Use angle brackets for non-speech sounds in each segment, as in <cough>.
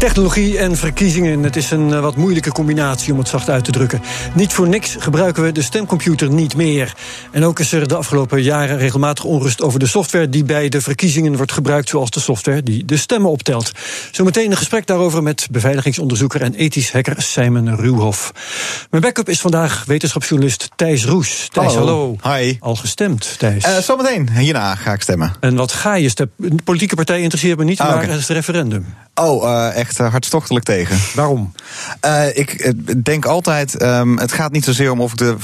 Technologie en verkiezingen, het is een eh, wat moeilijke combinatie om het zacht uit te drukken. Niet voor niks gebruiken we de stemcomputer niet meer. En ook is er de afgelopen jaren regelmatig onrust over de software die bij de verkiezingen wordt gebruikt, zoals de software die de stemmen optelt. Zometeen een gesprek daarover met beveiligingsonderzoeker en ethisch hacker Simon Ruwhoff. Mijn backup is vandaag wetenschapsjournalist Thijs Roes. Thijs, hallo. Hi. Al gestemd, Thijs? Uh, zometeen, hierna ga ik stemmen. En wat ga je stemmen? Een politieke partij interesseert me niet, Ah, maar het referendum. Oh, uh, echt uh, hartstochtelijk tegen. Waarom? Uh, ik denk altijd, um, het gaat niet zozeer om of ik de,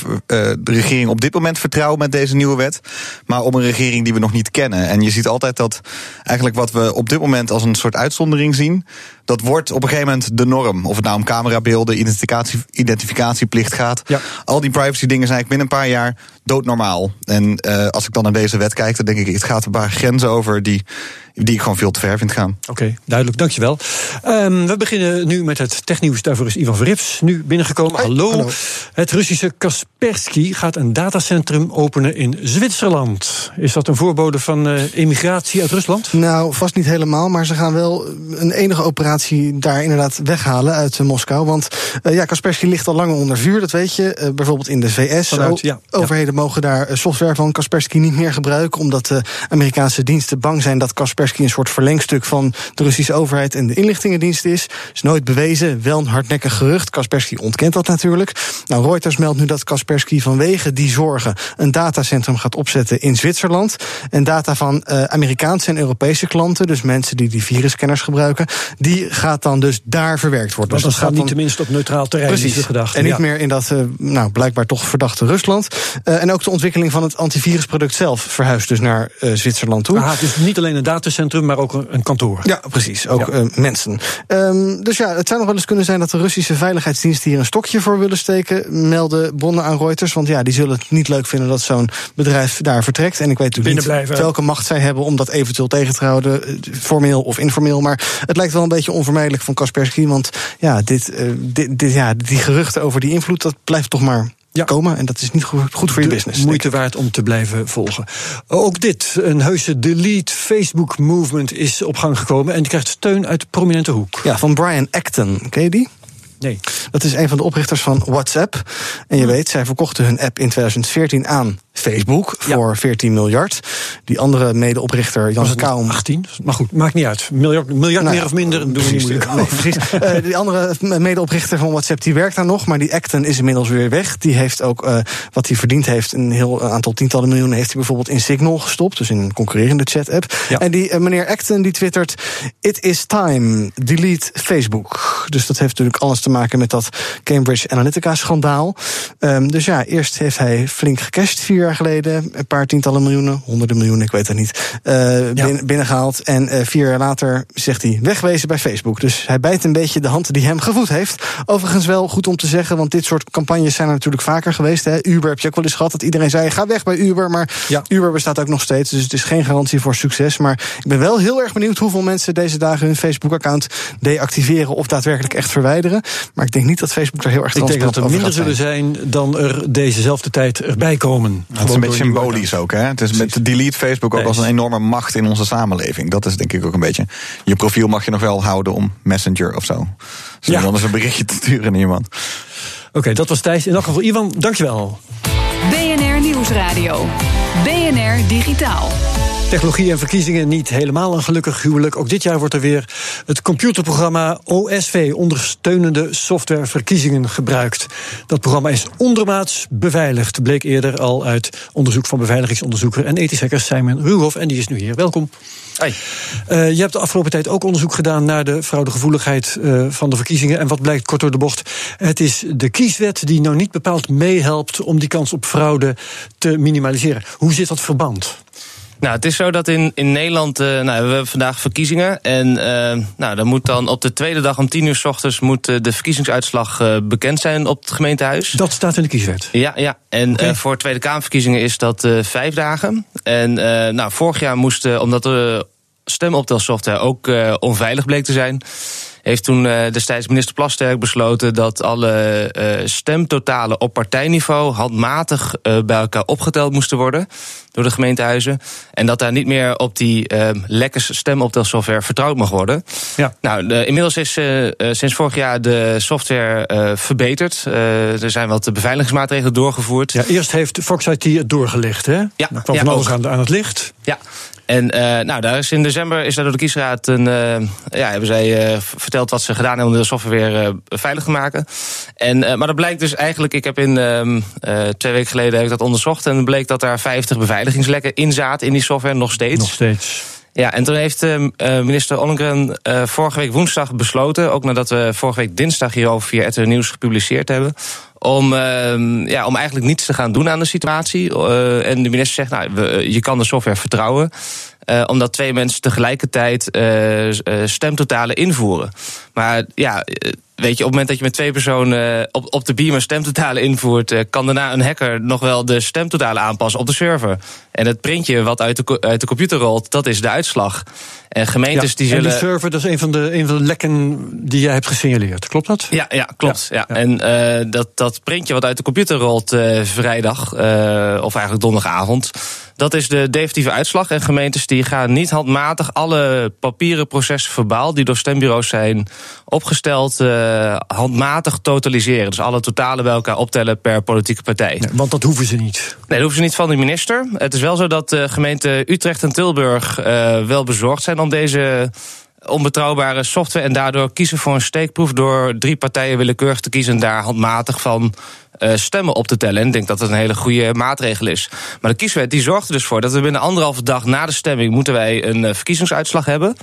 de, regering op dit moment vertrouw met deze nieuwe wet, maar om een regering die we nog niet kennen. En je ziet altijd dat eigenlijk wat we op dit moment als een soort uitzondering zien, dat wordt op een gegeven moment de norm. Of het nou om camerabeelden, identificatie, identificatieplicht gaat. Ja. Al die privacy dingen zijn eigenlijk binnen een paar jaar doodnormaal. En als ik dan naar deze wet kijk, dan denk ik, het gaat een paar grenzen over die die ik gewoon veel te ver vind gaan. Oké, okay, duidelijk, dankjewel. Um, we beginnen nu met het technieuws. Daarvoor is Ivan Verrips nu binnengekomen. Hallo. hallo. Het Russische Kaspersky gaat een datacentrum openen in Zwitserland. Is dat een voorbode van uh, emigratie uit Rusland? Nou, vast niet helemaal, maar ze gaan wel een enige operatie daar inderdaad weghalen uit Moskou. Want uh, ja, Kaspersky ligt al langer onder vuur, dat weet je. bijvoorbeeld in de VS. Vanuit, ja, Overheden ja. mogen daar software van Kaspersky niet meer gebruiken, omdat de Amerikaanse diensten bang zijn dat Kaspersky een soort verlengstuk van de Russische overheid en de inlichtingendienst is. Is nooit bewezen, wel een hardnekkig gerucht. Kaspersky ontkent dat natuurlijk. Nou, Reuters meldt nu dat Kaspersky vanwege die zorgen een datacentrum gaat opzetten in Zwitserland. En data van uh, Amerikaanse en Europese klanten, dus mensen die die virusscanners gebruiken, die gaat dan dus daar verwerkt worden. Want dus dat gaat niet tenminste op neutraal terrein, Precies. is de gedachte. En niet ja. meer in dat, uh, nou, blijkbaar toch verdachte Rusland. Uh, en ook de ontwikkeling van het antivirusproduct zelf verhuist dus naar Zwitserland toe. Ah, dus niet alleen een datacentrum, maar ook een kantoor. Ja, precies. Ook ja. mensen. Um, dus ja, het zou nog wel eens kunnen zijn dat de Russische veiligheidsdiensten hier een stokje voor willen steken. Melden bronnen aan Reuters. Want ja, die zullen het niet leuk vinden dat zo'n bedrijf daar vertrekt. En ik weet natuurlijk niet welke macht zij hebben om dat eventueel tegen te houden. Formeel of informeel. Maar het lijkt wel een beetje onvermijdelijk van Kaspersky. Want ja, dit, uh, dit, dit, ja, die geruchten over die invloed, dat blijft toch maar ja. komen. En dat is niet goed, goed voor je business. Moeite waard om te blijven volgen. Ook dit, een heuse delete Facebook movement is op gang gekomen. En die krijgt steun uit de prominente hoek. Ja, van Brian Acton. Ken je die? Nee. Dat is een van de oprichters van WhatsApp. En je Hm. weet, zij verkochten hun app in 2014 aan Facebook voor ja. 14 miljard. Die andere medeoprichter, Jan Kaum. 18? Maar goed, maakt niet uit. Miljard, miljard nou, meer of minder, doen we niet moeilijk nee, uh, <laughs> die andere medeoprichter van WhatsApp, die werkt daar nog. Maar die Acton is inmiddels weer weg. Die heeft ook, uh, wat hij verdiend heeft, een heel aantal tientallen miljoenen... heeft hij bijvoorbeeld in Signal gestopt. Dus in een concurrerende chat-app. Ja. En die uh, meneer Acton, die twittert... It is time, delete Facebook. Dus dat heeft natuurlijk alles te maken met dat Cambridge Analytica-schandaal. Um, dus ja, eerst heeft hij flink gecashed vier jaar geleden. Een paar tientallen miljoenen, honderden miljoenen, ik weet het niet. Uh, ja. bin, binnengehaald. En uh, vier jaar later zegt hij wegwezen bij Facebook. Dus hij bijt een beetje de hand die hem gevoed heeft. Overigens wel goed om te zeggen, want dit soort campagnes zijn er natuurlijk vaker geweest. Hè. Uber heb je ook wel eens gehad dat iedereen zei: ga weg bij Uber. Maar ja. Uber bestaat ook nog steeds. Dus het is geen garantie voor succes. Maar ik ben wel heel erg benieuwd hoeveel mensen deze dagen hun Facebook-account deactiveren of daadwerkelijk echt verwijderen. Maar ik denk niet dat Facebook daar heel erg Ik denk dat er minder zullen zijn dan er dezezelfde tijd erbij komen. Het is een beetje symbolisch ook. Hè? Het is met de delete Facebook ook als een enorme macht in onze samenleving. Dat is denk ik ook een beetje. Je profiel mag je nog wel houden om Messenger of zo. Dus ja. anders een berichtje te sturen naar iemand. Oké, okay, dat was Thijs. In elk geval, Ivan, dankjewel. BNR Nieuwsradio. BNR Digitaal. Technologie en verkiezingen niet helemaal een gelukkig huwelijk. Ook dit jaar wordt er weer het computerprogramma OSV, ondersteunende software verkiezingen, gebruikt. Dat programma is ondermaats beveiligd, bleek eerder al uit onderzoek van beveiligingsonderzoeker en ethisch hacker Simon Ruhoff. En die is nu hier. Welkom. Hey. Uh, je hebt de afgelopen tijd ook onderzoek gedaan naar de fraudegevoeligheid uh, van de verkiezingen. En wat blijkt kort door de bocht? Het is de kieswet die nou niet bepaald meehelpt om die kans op fraude te minimaliseren. Hoe zit dat verband? Nou, het is zo dat in, in Nederland, uh, nou, we hebben vandaag verkiezingen. En uh, nou, dan moet dan op de tweede dag om tien uur s ochtends moet de verkiezingsuitslag bekend zijn op het gemeentehuis. Dat staat in de kieswet. Ja, ja. En okay. voor Tweede Kamerverkiezingen is dat vijf dagen. En nou, vorig jaar moest, omdat de stemoptelsoftware ook onveilig bleek te zijn heeft toen uh, destijds minister Plasterk besloten dat alle uh, stemtotalen op partijniveau handmatig uh, bij elkaar opgeteld moesten worden door de gemeentehuizen. En dat daar niet meer op die lekkers stemoptelsoftware vertrouwd mag worden. Ja. Nou, de, inmiddels is sinds vorig jaar de software verbeterd. er zijn wat beveiligingsmaatregelen doorgevoerd. Ja, eerst heeft Fox IT het doorgelicht, hè? Ja, kwam ja, van alles aan, aan het licht. Ja, en uh, nou, daar is in december is daar door de kiesraad een, uh, ja, hebben zij uh, verteld wat ze gedaan hebben om de software weer veilig te maken. En, maar dat blijkt dus eigenlijk, ik heb in ehm, twee weken geleden heb ik dat onderzocht en bleek dat daar 50 beveiligingslekken in zaten in die software nog steeds. Nog steeds. Ja, en toen heeft uh, minister Ollengren uh, vorige week woensdag besloten, ook nadat we vorige week dinsdag hierover via RTL Nieuws gepubliceerd hebben, om, uh, ja, om eigenlijk niets te gaan doen aan de situatie. Uh, en de minister zegt, nou, je kan de software vertrouwen. Uh, omdat twee mensen tegelijkertijd uh, stemtotalen invoeren. Maar ja, weet je, op het moment dat je met twee personen op, op de beamer stemtotalen invoert, kan daarna een hacker nog wel de stemtotalen aanpassen op de server. En het printje wat uit de, uit de computer rolt, dat is de uitslag. En gemeentes ja, die zullen. En die server, dat is een van, de, een van de lekken die jij hebt gesignaleerd, klopt dat? Ja, ja klopt. Ja, ja. En uh, dat, dat printje wat uit de computer rolt uh, vrijdag, uh, of eigenlijk donderdagavond. Dat is de definitieve uitslag. En gemeentes die gaan niet handmatig alle papieren processen verbaal die door stembureaus zijn opgesteld, handmatig totaliseren. Dus alle totalen bij elkaar optellen per politieke partij. Nee, want dat hoeven ze niet. Nee, dat hoeven ze niet van de minister. Het is wel zo dat de gemeenten Utrecht en Tilburg wel bezorgd zijn om deze onbetrouwbare software en daardoor kiezen voor een steekproef door drie partijen willekeurig te kiezen en daar handmatig van stemmen op te tellen. En ik denk dat dat een hele goede maatregel is. Maar de kieswet die zorgt er dus voor dat we binnen anderhalve dag na de stemming moeten wij een uh, verkiezingsuitslag hebben.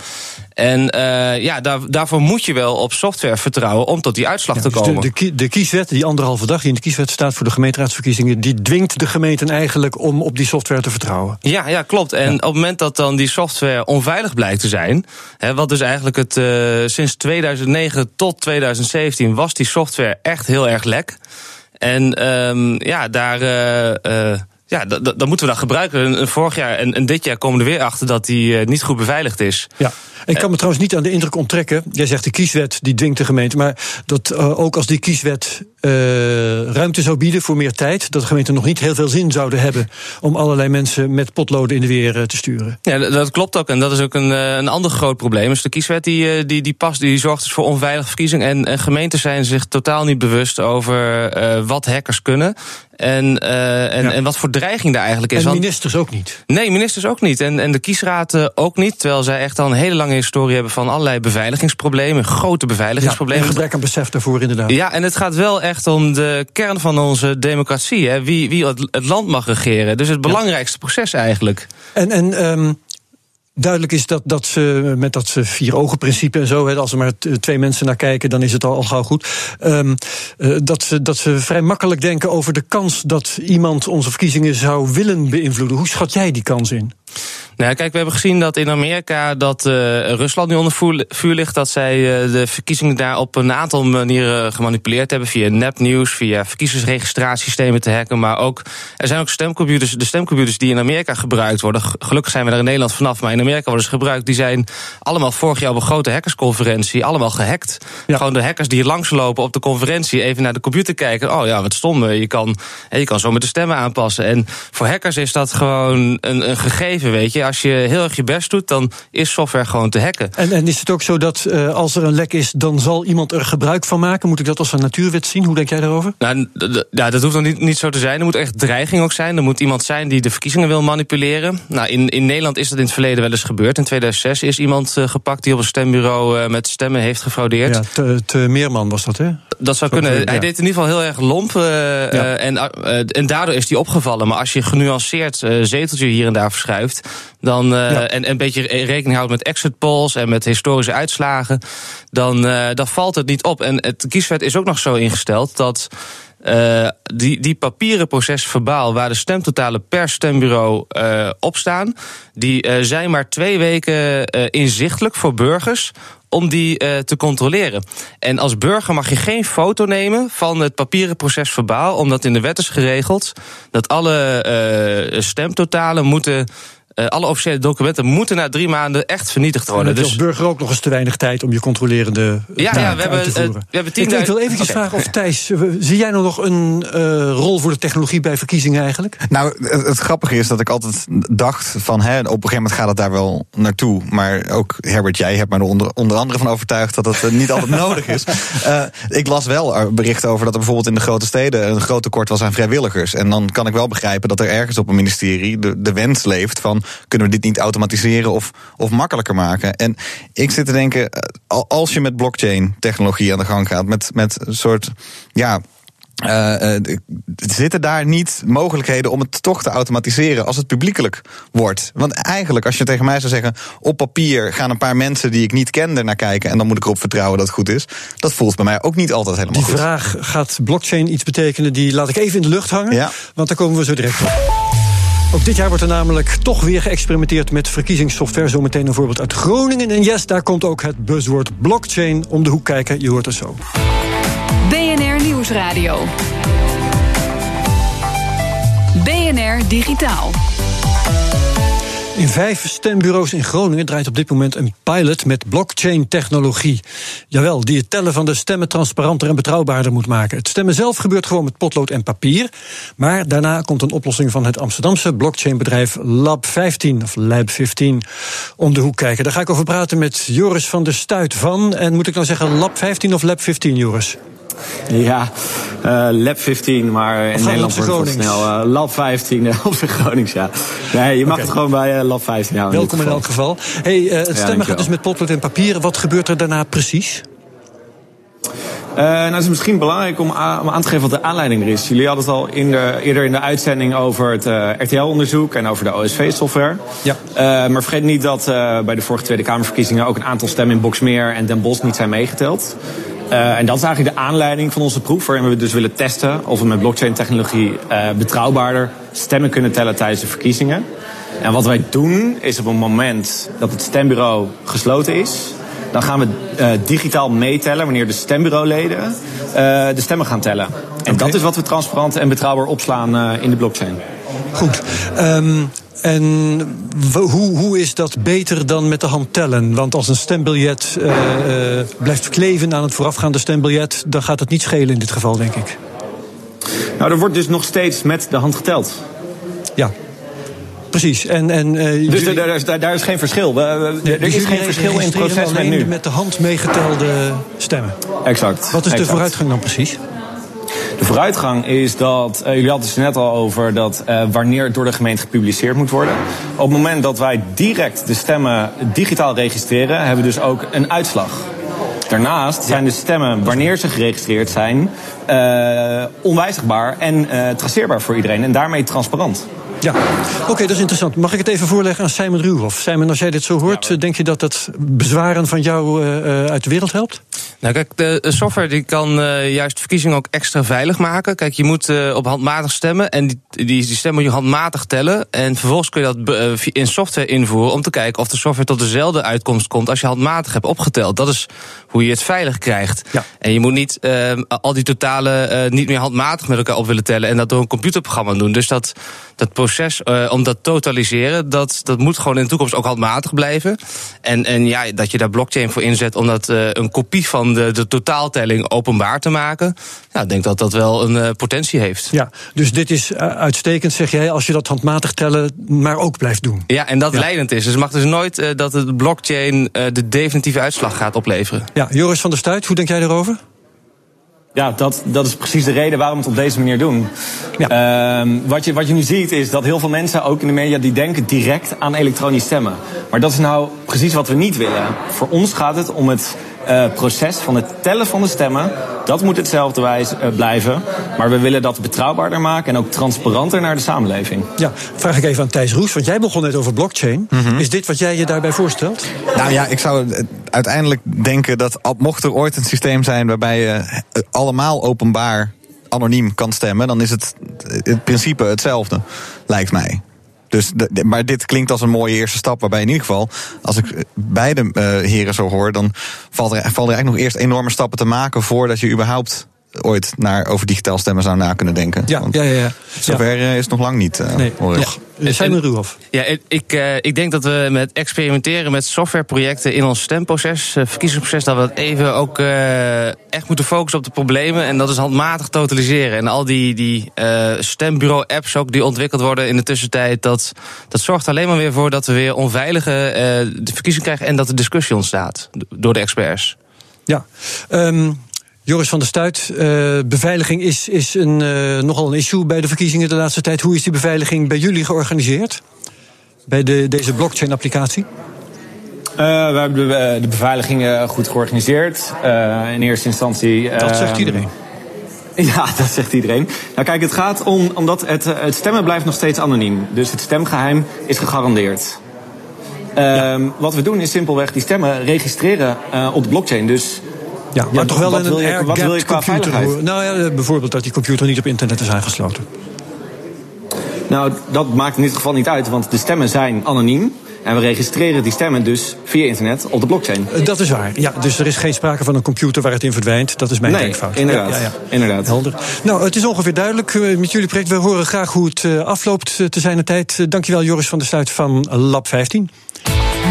En uh, ja, daar, daarvoor moet je wel op software vertrouwen om tot die uitslag ja, te dus komen. De, de, de, kieswet, die anderhalve dag die in de kieswet staat voor de gemeenteraadsverkiezingen, die dwingt de gemeenten eigenlijk om op die software te vertrouwen. Ja, ja klopt. En ja. op het moment dat dan die software onveilig blijkt te zijn, hè, wat dus eigenlijk het sinds 2009 tot 2017 was die software echt heel erg lek. En um, ja, daar. Ja, dan moeten we dat gebruiken. Vorig jaar en, en, dit jaar komen we er weer achter dat die uh, niet goed beveiligd is. Ja. Ik kan me trouwens niet aan de indruk onttrekken. Jij zegt de kieswet die dwingt de gemeente. Maar dat uh, ook als die kieswet uh, ruimte zou bieden voor meer tijd. dat de gemeenten nog niet heel veel zin zouden hebben. om allerlei mensen met potloden in de weer te sturen. Ja, dat klopt ook. En dat is ook een, een ander groot probleem. Dus de kieswet die, die, die past, die zorgt dus voor onveilige verkiezingen. En, en gemeenten zijn zich totaal niet bewust over wat hackers kunnen. En, uh, en, ja. en wat voor dreiging daar eigenlijk is. En ministers ook niet. Nee, ministers ook niet. En, en de kiesraad ook niet. Terwijl zij echt al een hele lange historie hebben van allerlei beveiligingsproblemen. Grote beveiligingsproblemen. Ja, en gebrek aan besef daarvoor inderdaad. Ja, en het gaat wel echt om de kern van onze democratie. Hè. Wie, wie het land mag regeren. Dus het belangrijkste ja. proces eigenlijk. En, en um, Duidelijk is dat, dat ze met dat vier ogen principe en zo, hè, als er maar twee mensen naar kijken, dan is het al, al gauw goed. Um, uh, dat, ze, dat ze vrij makkelijk denken over de kans dat iemand onze verkiezingen zou willen beïnvloeden. Hoe schat jij die kans in? Nou, kijk, we hebben gezien dat in Amerika dat uh, Rusland nu onder vuur ligt. Dat zij uh, de verkiezingen daar op een aantal manieren gemanipuleerd hebben. Via nepnieuws, via verkiezingsregistratiesystemen te hacken. Maar ook, er zijn ook stemcomputers, de stemcomputers die in Amerika gebruikt worden. Gelukkig zijn we daar in Nederland vanaf, maar in Amerika worden ze gebruikt. Die zijn allemaal vorig jaar op een grote hackersconferentie allemaal gehackt. Ja. Gewoon de hackers die langslopen op de conferentie even naar de computer kijken. Oh ja, wat stonden. Je kan, je kan zo met de stemmen aanpassen. En voor hackers is dat gewoon een, een gegeven leven, weet je. Als je heel erg je best doet, dan is software gewoon te hacken. En, en is het ook zo dat uh, als er een lek is, dan zal iemand er gebruik van maken? Moet ik dat als een natuurwet zien? Hoe denk jij daarover? Nou, ja, dat hoeft nog niet, niet zo te zijn. Er moet echt dreiging ook zijn. Er moet iemand zijn die de verkiezingen wil manipuleren. Nou, in, in Nederland is dat in het verleden wel eens gebeurd. In 2006 is iemand uh, gepakt die op een stembureau uh, met stemmen heeft gefraudeerd. Ja, te, te Meerman was dat, hè? Dat zou kunnen. Hij deed in ieder geval heel erg lomp. Ja. en, en daardoor is hij opgevallen. Maar als je genuanceerd zeteltje hier en daar verschuift. Dan, en, en een beetje rekening houdt met exit polls en met historische uitslagen. Dan, dan valt het niet op. En het kieswet is ook nog zo ingesteld dat. Uh, die, die papieren proces verbaal, waar de stemtotalen per stembureau uh, op staan, die uh, zijn maar twee weken inzichtelijk voor burgers om die te controleren. En als burger mag je geen foto nemen van het papieren proces verbaal, omdat in de wet is geregeld dat alle stemtotalen moeten uh, alle officiële documenten moeten na drie maanden echt vernietigd worden. En dus als burger ook nog eens te weinig tijd om je controlerende ja, ja, we hebben, uh, we hebben ik, ik wil even okay. vragen of Thijs, zie jij nou nog een uh, rol voor de technologie bij verkiezingen eigenlijk? Nou, het, het, grappige is dat ik altijd dacht van, hè, op een gegeven moment gaat het daar wel naartoe. Maar ook Herbert, jij hebt me er onder, onder andere van overtuigd dat het niet altijd nodig is. <laughs> ik las wel berichten over dat er bijvoorbeeld in de grote steden een groot tekort was aan vrijwilligers. En dan kan ik wel begrijpen dat er ergens op een ministerie de, de wens leeft van kunnen we dit niet automatiseren of, of makkelijker maken? En ik zit te denken, als je met blockchain technologie aan de gang gaat, met, met een soort ja, uh, uh, zitten daar niet mogelijkheden om het toch te automatiseren als het publiekelijk wordt? Want eigenlijk, als je tegen mij zou zeggen: op papier gaan een paar mensen die ik niet kende naar kijken en dan moet ik erop vertrouwen dat het goed is, dat voelt bij mij ook niet altijd helemaal die goed. Die vraag: gaat blockchain iets betekenen? Die laat ik even in de lucht hangen, ja. want daar komen we zo direct op. Ook dit jaar wordt er namelijk toch weer geëxperimenteerd met verkiezingssoftware. Zometeen een voorbeeld uit Groningen. En yes, daar komt ook het buzzwoord blockchain om de hoek kijken. Je hoort het zo. BNR Nieuwsradio. BNR Digitaal. In vijf stembureaus in Groningen draait op dit moment een pilot met blockchain-technologie. Jawel, die het tellen van de stemmen transparanter en betrouwbaarder moet maken. Het stemmen zelf gebeurt gewoon met potlood en papier. Maar daarna komt een oplossing van het Amsterdamse blockchainbedrijf Lab 15 of Lab 15 om de hoek kijken. Daar ga ik over praten met Joris van der Stuit van. En moet ik nou zeggen Lab 15 of Lab 15, Joris? Ja, uh, Lab 15, maar in Nederland wordt het snel uh, Lab 15 op de Gronings, ja. Nee, je mag okay. het gewoon bij uh, Lab 15 houden. Welkom in, elk geval. Hey, het stemmen gaat dus met potlood en papier. Wat gebeurt er daarna precies? Uh, nou, het is misschien belangrijk om, om, aan te geven wat de aanleiding er is. Jullie hadden het al in de, eerder in de uitzending over het uh, RTL-onderzoek en over de OSV-software. Ja. Uh, maar vergeet niet dat bij de vorige Tweede Kamerverkiezingen ook een aantal stemmen in Boxmeer en Den Bosch niet zijn meegeteld. Uh, en dat is eigenlijk de aanleiding van onze proef, waarin we dus willen testen of we met blockchain-technologie uh, betrouwbaarder stemmen kunnen tellen tijdens de verkiezingen. En wat wij doen, is op het moment dat het stembureau gesloten is, dan gaan we uh, digitaal meetellen wanneer de stembureauleden de stemmen gaan tellen. En okay. dat is wat we transparant en betrouwbaar opslaan in de blockchain. Goed. Um, en hoe, hoe is dat beter dan met de hand tellen? Want als een stembiljet uh, uh, blijft kleven aan het voorafgaande stembiljet, dan gaat het niet schelen in dit geval, denk ik. Nou, er wordt dus nog steeds met de hand geteld. Ja. Precies. En, en, uh, dus jullie... daar, daar, daar, is geen verschil. er dus is geen verschil in het proces met nu. met de hand meegetelde stemmen. Exact. Wat is exact. de vooruitgang dan precies? De vooruitgang is dat, uh, jullie hadden het net al over dat uh, wanneer het door de gemeente gepubliceerd moet worden. Op het moment dat wij direct de stemmen digitaal registreren, hebben we dus ook een uitslag. Daarnaast zijn de stemmen, wanneer ze geregistreerd zijn, uh, onwijzigbaar en traceerbaar voor iedereen. En daarmee transparant. Ja, oké, okay, dat is interessant. Mag ik het even voorleggen aan Simon Ruwhoff? Simon, als jij dit zo hoort, ja, denk je dat dat bezwaren van jou uh, uit de wereld helpt? Nou, kijk, de software die kan uh, juist verkiezingen ook extra veilig maken. Kijk, je moet uh, op handmatig stemmen en die, die, die stem moet je handmatig tellen. En vervolgens kun je dat in software invoeren om te kijken of de software tot dezelfde uitkomst komt als je handmatig hebt opgeteld. Dat is hoe je het veilig krijgt. Ja. En je moet niet al die totalen niet meer handmatig met elkaar op willen tellen en dat door een computerprogramma doen. Dus dat, dat proces om dat totaliseren, dat, dat moet gewoon in de toekomst ook handmatig blijven. En, en ja, dat je daar blockchain voor inzet om dat een kopie van de, de totaaltelling openbaar te maken. Ja, ik denk dat dat wel een uh, potentie heeft. Ja, dus dit is uitstekend, zeg jij, als je dat handmatig tellen, maar ook blijft doen. Ja, en dat ja. leidend is. Dus het mag dus nooit dat de blockchain de definitieve uitslag gaat opleveren. Ja, Joris van der Stuit, hoe denk jij daarover? Ja, dat, dat is precies de reden waarom we het op deze manier doen. Ja. Uh, wat, je, wat je nu ziet is dat heel veel mensen, ook in de media, die denken direct aan elektronisch stemmen. Maar dat is nou precies wat we niet willen. Voor ons gaat het om het uh, proces van het tellen van de stemmen. Dat moet hetzelfde wijs, uh, blijven. Maar we willen dat betrouwbaarder maken en ook transparanter naar de samenleving. Ja, vraag ik even aan Thijs Roes, want jij begon net over blockchain. Mm -hmm. Is dit wat jij je daarbij voorstelt? Nou ja, ik zou uiteindelijk denken dat mocht er ooit een systeem zijn waarbij je allemaal openbaar anoniem kan stemmen, dan is het, het principe hetzelfde, lijkt mij. Dus maar dit klinkt als een mooie eerste stap. Waarbij in ieder geval, als ik beide uh, heren zo hoor, dan valt er, valt er eigenlijk nog eerst enorme stappen te maken voordat je überhaupt ooit naar over digitaal stemmen zou na kunnen denken. Ja, ja, ja, ja. Zover ja. is het nog lang niet. Uh, nee, nog. Simon Ruhoff. Ja, ik, uh, ik denk dat we met experimenteren met softwareprojecten in ons stemproces, uh, verkiezingsproces, dat we dat even ook uh, echt moeten focussen op de problemen. En dat is handmatig totaliseren. En al die, die stembureau-apps ook die ontwikkeld worden in de tussentijd, dat, dat zorgt alleen maar weer voor dat we weer onveilige de verkiezing krijgen en dat de discussie ontstaat door de experts. Ja. Um, Joris van der Stuit, uh, beveiliging is, is een, uh, nogal een issue bij de verkiezingen de laatste tijd. Hoe is die beveiliging bij jullie georganiseerd? Bij de, deze blockchain-applicatie? Uh, we hebben de, de beveiliging goed georganiseerd. in eerste instantie. Dat zegt iedereen. <laughs> Ja, dat zegt iedereen. Nou kijk, het gaat om, omdat het, het stemmen blijft nog steeds anoniem. Dus het stemgeheim is gegarandeerd. Ja. Wat we doen is simpelweg die stemmen registreren op de blockchain. Dus ja, maar ja, toch wel wat een wil je, wat wil je qua computer. veiligheid? Nou ja, bijvoorbeeld dat die computer niet op internet is aangesloten. Nou, dat maakt in dit geval niet uit, want de stemmen zijn anoniem. En we registreren die stemmen dus via internet op de blockchain. Dat is waar. Ja, dus er is geen sprake van een computer waar het in verdwijnt. Dat is mijn nee, denkfout. Inderdaad, ja, ja, ja. inderdaad. Helder. Nou, het is ongeveer duidelijk met jullie project. We horen graag hoe het afloopt te zijn de tijd. Dankjewel Joris van der Sluit van Lab 15.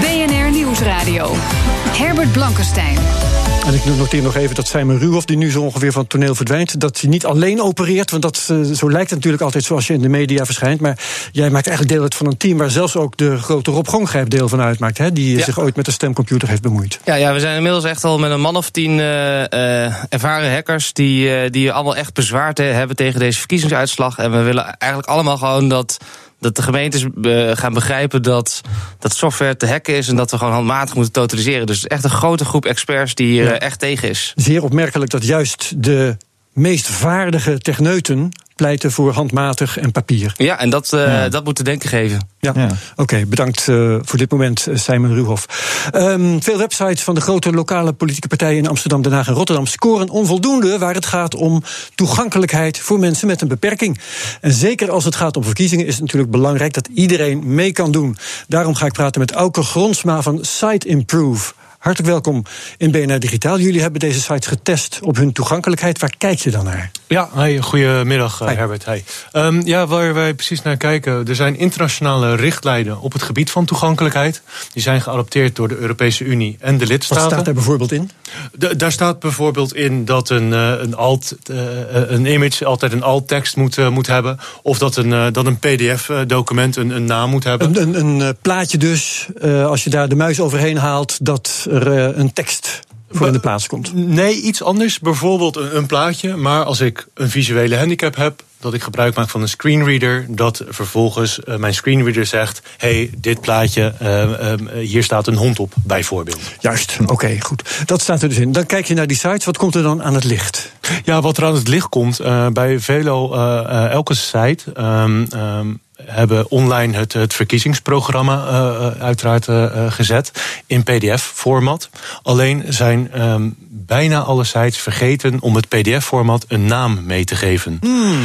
BNR Nieuwsradio. Herbert Blankenstein. En ik noteer nog even dat Simon Ruhoff, die nu zo ongeveer van het toneel verdwijnt, dat hij niet alleen opereert. Want dat, zo lijkt het natuurlijk altijd zoals je in de media verschijnt. Maar jij maakt eigenlijk deel uit van een team waar zelfs ook de grote Rob Gongrijp deel van uitmaakt. Hè, die ja. zich ooit met de stemcomputer heeft bemoeid. Ja, ja, we zijn inmiddels echt al met een man of tien uh, uh, ervaren hackers. die, uh, die allemaal echt bezwaar te hebben tegen deze verkiezingsuitslag. En we willen eigenlijk allemaal gewoon dat dat de gemeentes gaan begrijpen dat, dat software te hacken is en dat we gewoon handmatig moeten totaliseren. Dus echt een grote groep experts die hier ja. echt tegen is. Zeer opmerkelijk dat juist de meest vaardige techneuten pleiten voor handmatig en papier. Ja, en dat, uh, ja. dat moet te denken geven. Ja, ja. oké. Okay, bedankt uh, voor dit moment, Simon Ruhoff. Um, veel websites van de grote lokale politieke partijen in Amsterdam, Den Haag en Rotterdam scoren onvoldoende waar het gaat om toegankelijkheid voor mensen met een beperking. En zeker als het gaat om verkiezingen is het natuurlijk belangrijk dat iedereen mee kan doen. Daarom ga ik praten met Auke Gronsma van Site Improve. Hartelijk welkom in BNR Digitaal. Jullie hebben deze sites getest op hun toegankelijkheid. Waar kijk je dan naar? Ja, hey, goedemiddag uh, Herbert. Hey. Um, ja, waar wij precies naar kijken, er zijn internationale richtlijnen op het gebied van toegankelijkheid. Die zijn geadopteerd door de Europese Unie en de lidstaten. Wat staat daar bijvoorbeeld in? De, daar staat bijvoorbeeld in dat een, uh, een, alt, uh, een image altijd een alt-tekst moet, moet hebben. Of dat een, dat een PDF-document een, een naam moet hebben. Een, een, een plaatje dus, als je daar de muis overheen haalt, dat er een tekst voor in de plaats komt. Nee, iets anders. Bijvoorbeeld een, een, plaatje. Maar als ik een visuele handicap heb, dat ik gebruik maak van een screenreader, dat vervolgens uh, mijn screenreader zegt: hey, dit plaatje, uh, uh, hier staat een hond op, bijvoorbeeld. Juist, oké, okay, goed. Dat staat er dus in. Dan kijk je naar die sites. Wat komt er dan aan het licht? Ja, wat er aan het licht komt bij Velo, elke site. Um, um, hebben online het, het verkiezingsprogramma uh, uiteraard uh, gezet in PDF-format. Alleen zijn um, bijna alle sites vergeten om het PDF-format een naam mee te geven. Mm.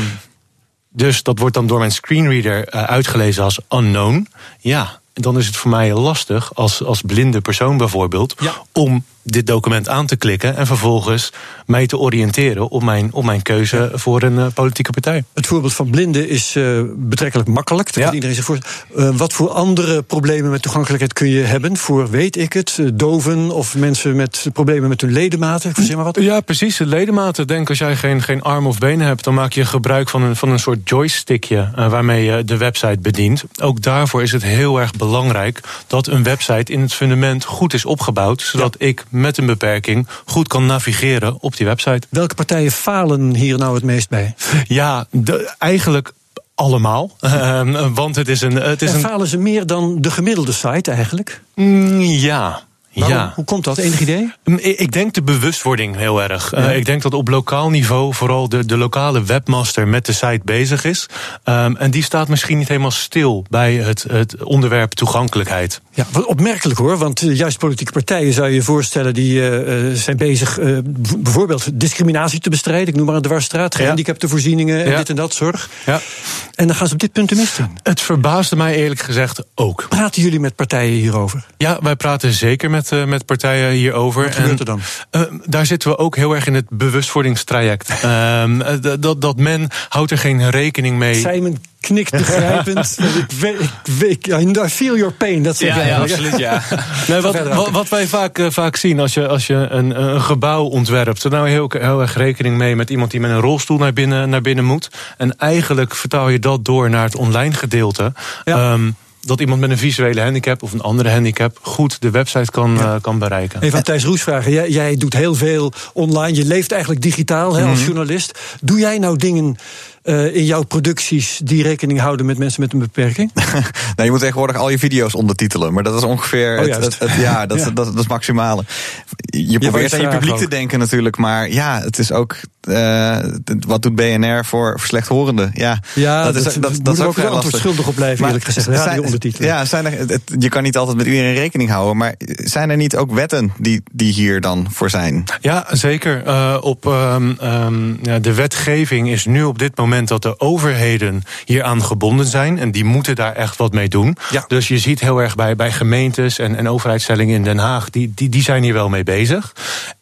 Dus dat wordt dan door mijn screenreader uitgelezen als unknown. Ja, dan is het voor mij lastig als, als blinde persoon bijvoorbeeld ja. om dit document aan te klikken en vervolgens mij te oriënteren op mijn, op mijn keuze voor een uh, politieke partij. Het voorbeeld van blinden is uh, betrekkelijk makkelijk. Dat iedereen zich. Uh, wat voor andere problemen met toegankelijkheid kun je hebben voor, weet ik het, doven of mensen met problemen met hun ledematen? Maar wat. Ja, precies. De ledematen. Denk als jij geen, geen arm of benen hebt, dan maak je gebruik van een, van een soort joystickje waarmee je de website bedient. Ook daarvoor is het heel erg belangrijk dat een website in het fundament goed is opgebouwd, zodat ja. ik met een beperking goed kan navigeren op die website. Welke partijen falen hier nou het meest bij? Ja, de, eigenlijk allemaal. Uh, <laughs> want het is een. Het is en een... falen ze meer dan de gemiddelde site eigenlijk? Mm, ja. Waarom? Ja. Hoe komt dat? Enig idee? Ik denk de bewustwording heel erg. Ja. Uh, ik denk dat op lokaal niveau vooral de, de lokale webmaster met de site bezig is. Um, en die staat misschien niet helemaal stil bij het, het onderwerp toegankelijkheid. Ja, wat opmerkelijk hoor, want uh, juist politieke partijen zou je je voorstellen die uh, zijn bezig bijvoorbeeld discriminatie te bestrijden. Ik noem maar een dwarsstraat, gehandicaptenvoorzieningen en Ja. dit en dat zorg. Ja. En dan gaan ze op dit punt in. Het verbaasde mij eerlijk gezegd ook. Praten jullie met partijen hierover? Ja, wij praten zeker met, uh, met partijen hierover. Wat gebeurt er dan? Uh, daar zitten we ook heel erg in het bewustwordingstraject. <laughs> um, dat, dat men houdt er geen rekening mee. Simon knikt begrijpend. <laughs> ik, weet, ik, weet, I feel your pain. Dat ja, ja, absoluut, ja. <laughs> nee, wat, wat, wat, wij vaak, uh, vaak zien als je, als je een, een gebouw ontwerpt... je heel, heel erg rekening mee met iemand die met een rolstoel naar binnen, naar binnen moet. En eigenlijk vertaal je dat door naar het online gedeelte... Ja. Um, dat iemand met een visuele handicap of een andere handicap goed de website kan, ja. uh, kan bereiken. Even aan Thijs Roes vragen. Jij, jij, doet heel veel online. Je leeft eigenlijk digitaal hè, als mm -hmm. journalist. Doe jij nou dingen uh, in jouw producties die rekening houden met mensen met een beperking? <laughs> nou, je moet tegenwoordig al je video's ondertitelen. Maar dat is ongeveer. Oh, het, het, het, ja, <laughs> dat, ja. Dat, dat, dat, is het maximale. Je probeert aan je publiek ook. te denken natuurlijk. Maar ja, het is ook. Uh, wat doet BNR voor slechthorenden? Ja, ja, dat, is, dat, dat is ook wel antwoord schuldig op blijven, eerlijk gezegd. Ja, zijn, ondertitelen. Ja, zijn er, het, je kan niet altijd met iedereen rekening houden. Maar zijn er niet ook wetten die, die hier dan voor zijn? Ja, zeker. Uh, op um, um, ja, de wetgeving is nu op dit moment dat de overheden hieraan gebonden zijn. En die moeten daar echt wat mee doen. Ja. Dus je ziet heel erg bij, bij gemeentes en, en overheidstellingen in Den Haag, die, die, die zijn hier wel mee bezig.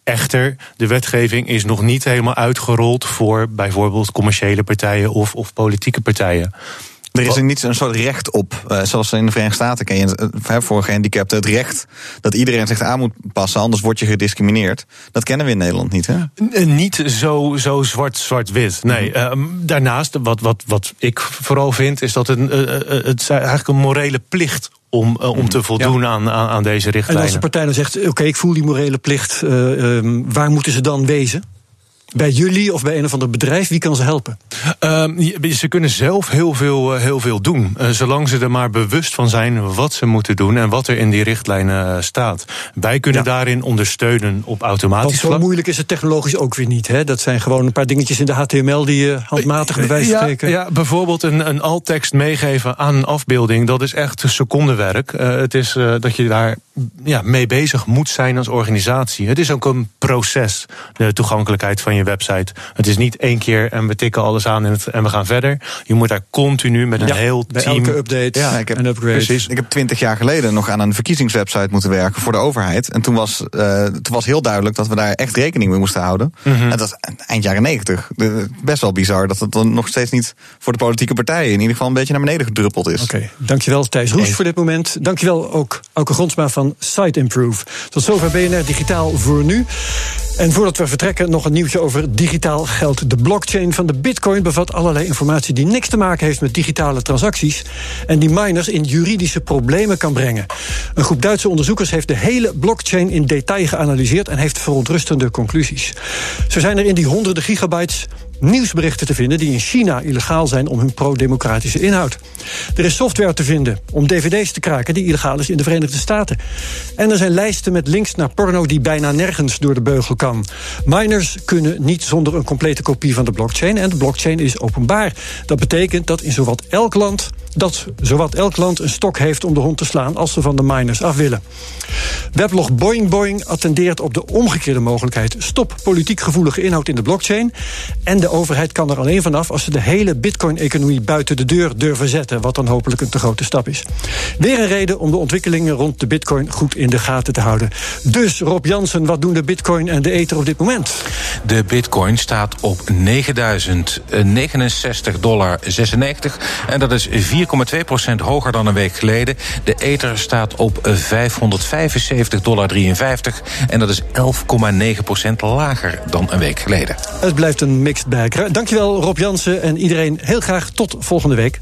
Echter, de wetgeving is nog niet helemaal uitgerold voor bijvoorbeeld commerciële partijen of, of politieke partijen. Er is er niet een soort recht op, uh, zoals in de Verenigde Staten ken je uh, voor gehandicapten het recht dat iedereen zich aan moet passen, anders word je gediscrimineerd. Dat kennen we in Nederland niet, hè? N niet zo, zo zwart-zwart-wit. Nee, uh, daarnaast, wat, wat, wat ik vooral vind, is dat het, het is eigenlijk een morele plicht om, uh, om te voldoen ja. aan, aan, aan, deze richtlijnen. En als de partij dan zegt, oké, okay, ik voel die morele plicht, uh, um, waar moeten ze dan wezen? Bij jullie of bij een of ander bedrijf, wie kan ze helpen? Uh, ze kunnen zelf heel veel, heel veel doen. Uh, zolang ze er maar bewust van zijn wat ze moeten doen en wat er in die richtlijnen staat. Wij kunnen ja. daarin ondersteunen op automatisch Want zo vlak. moeilijk is het technologisch ook weer niet. Hè? Dat zijn gewoon een paar dingetjes in de HTML die je handmatig bij wijze. Ja, ja, bijvoorbeeld een, een alt-tekst meegeven aan een afbeelding. Dat is echt secondenwerk. Uh, het is dat je daar ja, mee bezig moet zijn als organisatie. Het is ook een proces, de toegankelijkheid van je website. Het is niet één keer en we tikken alles aan en, het, en we gaan verder. Je moet daar continu met een ja, heel bij team... elke update ja, ik heb, en upgrade. Precies. Ik heb twintig jaar geleden nog aan een verkiezingswebsite moeten werken voor de overheid. En toen was, uh, toen was heel duidelijk dat we daar echt rekening mee moesten houden. Mhm. Mm -hmm. En dat is eind jaren negentig. Best wel bizar dat het dan nog steeds niet voor de politieke partijen in ieder geval een beetje naar beneden gedruppeld is. Oké, okay. dankjewel Thijs Roes voor dit moment. Dankjewel ook Auke Grondsma van Site Improve. Tot zover BNR Digitaal voor nu. En voordat we vertrekken, nog een nieuwtje over digitaal geld. De blockchain van de Bitcoin bevat allerlei informatie die niks te maken heeft met digitale transacties. En die miners in juridische problemen kan brengen. Een groep Duitse onderzoekers heeft de hele blockchain in detail geanalyseerd en heeft verontrustende conclusies. Zo zijn er in die honderden gigabytes nieuwsberichten te vinden die in China illegaal zijn om hun pro-democratische inhoud. Er is software te vinden om dvd's te kraken die illegaal is in de Verenigde Staten. En er zijn lijsten met links naar porno die bijna nergens door de beugel kan. Miners kunnen niet zonder een complete kopie van de blockchain en de blockchain is openbaar. Dat betekent dat in zowat elk land dat zowat elk land een stok heeft om de hond te slaan als ze van de miners af willen. Weblog Boing Boing attendeert op de omgekeerde mogelijkheid. Stop politiek gevoelige inhoud in de blockchain. En de overheid kan er alleen vanaf als ze de hele bitcoin-economie buiten de deur durven zetten. Wat dan hopelijk een te grote stap is. Weer een reden om de ontwikkelingen rond de bitcoin goed in de gaten te houden. Dus Rob Jansen, wat doen de bitcoin en de ether op dit moment? De bitcoin staat op 9069 dollar 96. En dat is 4,2% hoger dan een week geleden. De ether staat op 575 dollar 53. En dat is 11,9% lager dan een week geleden. Het blijft een mixed Dankjewel Rob Jansen en iedereen heel graag tot volgende week.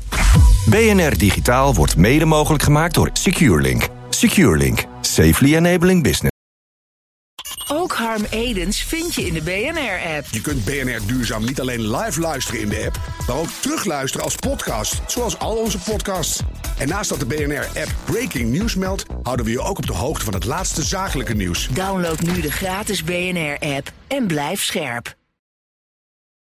BNR Digitaal wordt mede mogelijk gemaakt door SecureLink. SecureLink. Safely enabling business. Ook Harm Edens vind je in de BNR-app. Je kunt BNR Duurzaam niet alleen live luisteren in de app, maar ook terugluisteren als podcast, zoals al onze podcasts. En naast dat de BNR-app Breaking News meldt, houden we je ook op de hoogte van het laatste zakelijke nieuws. Download nu de gratis BNR-app en blijf scherp.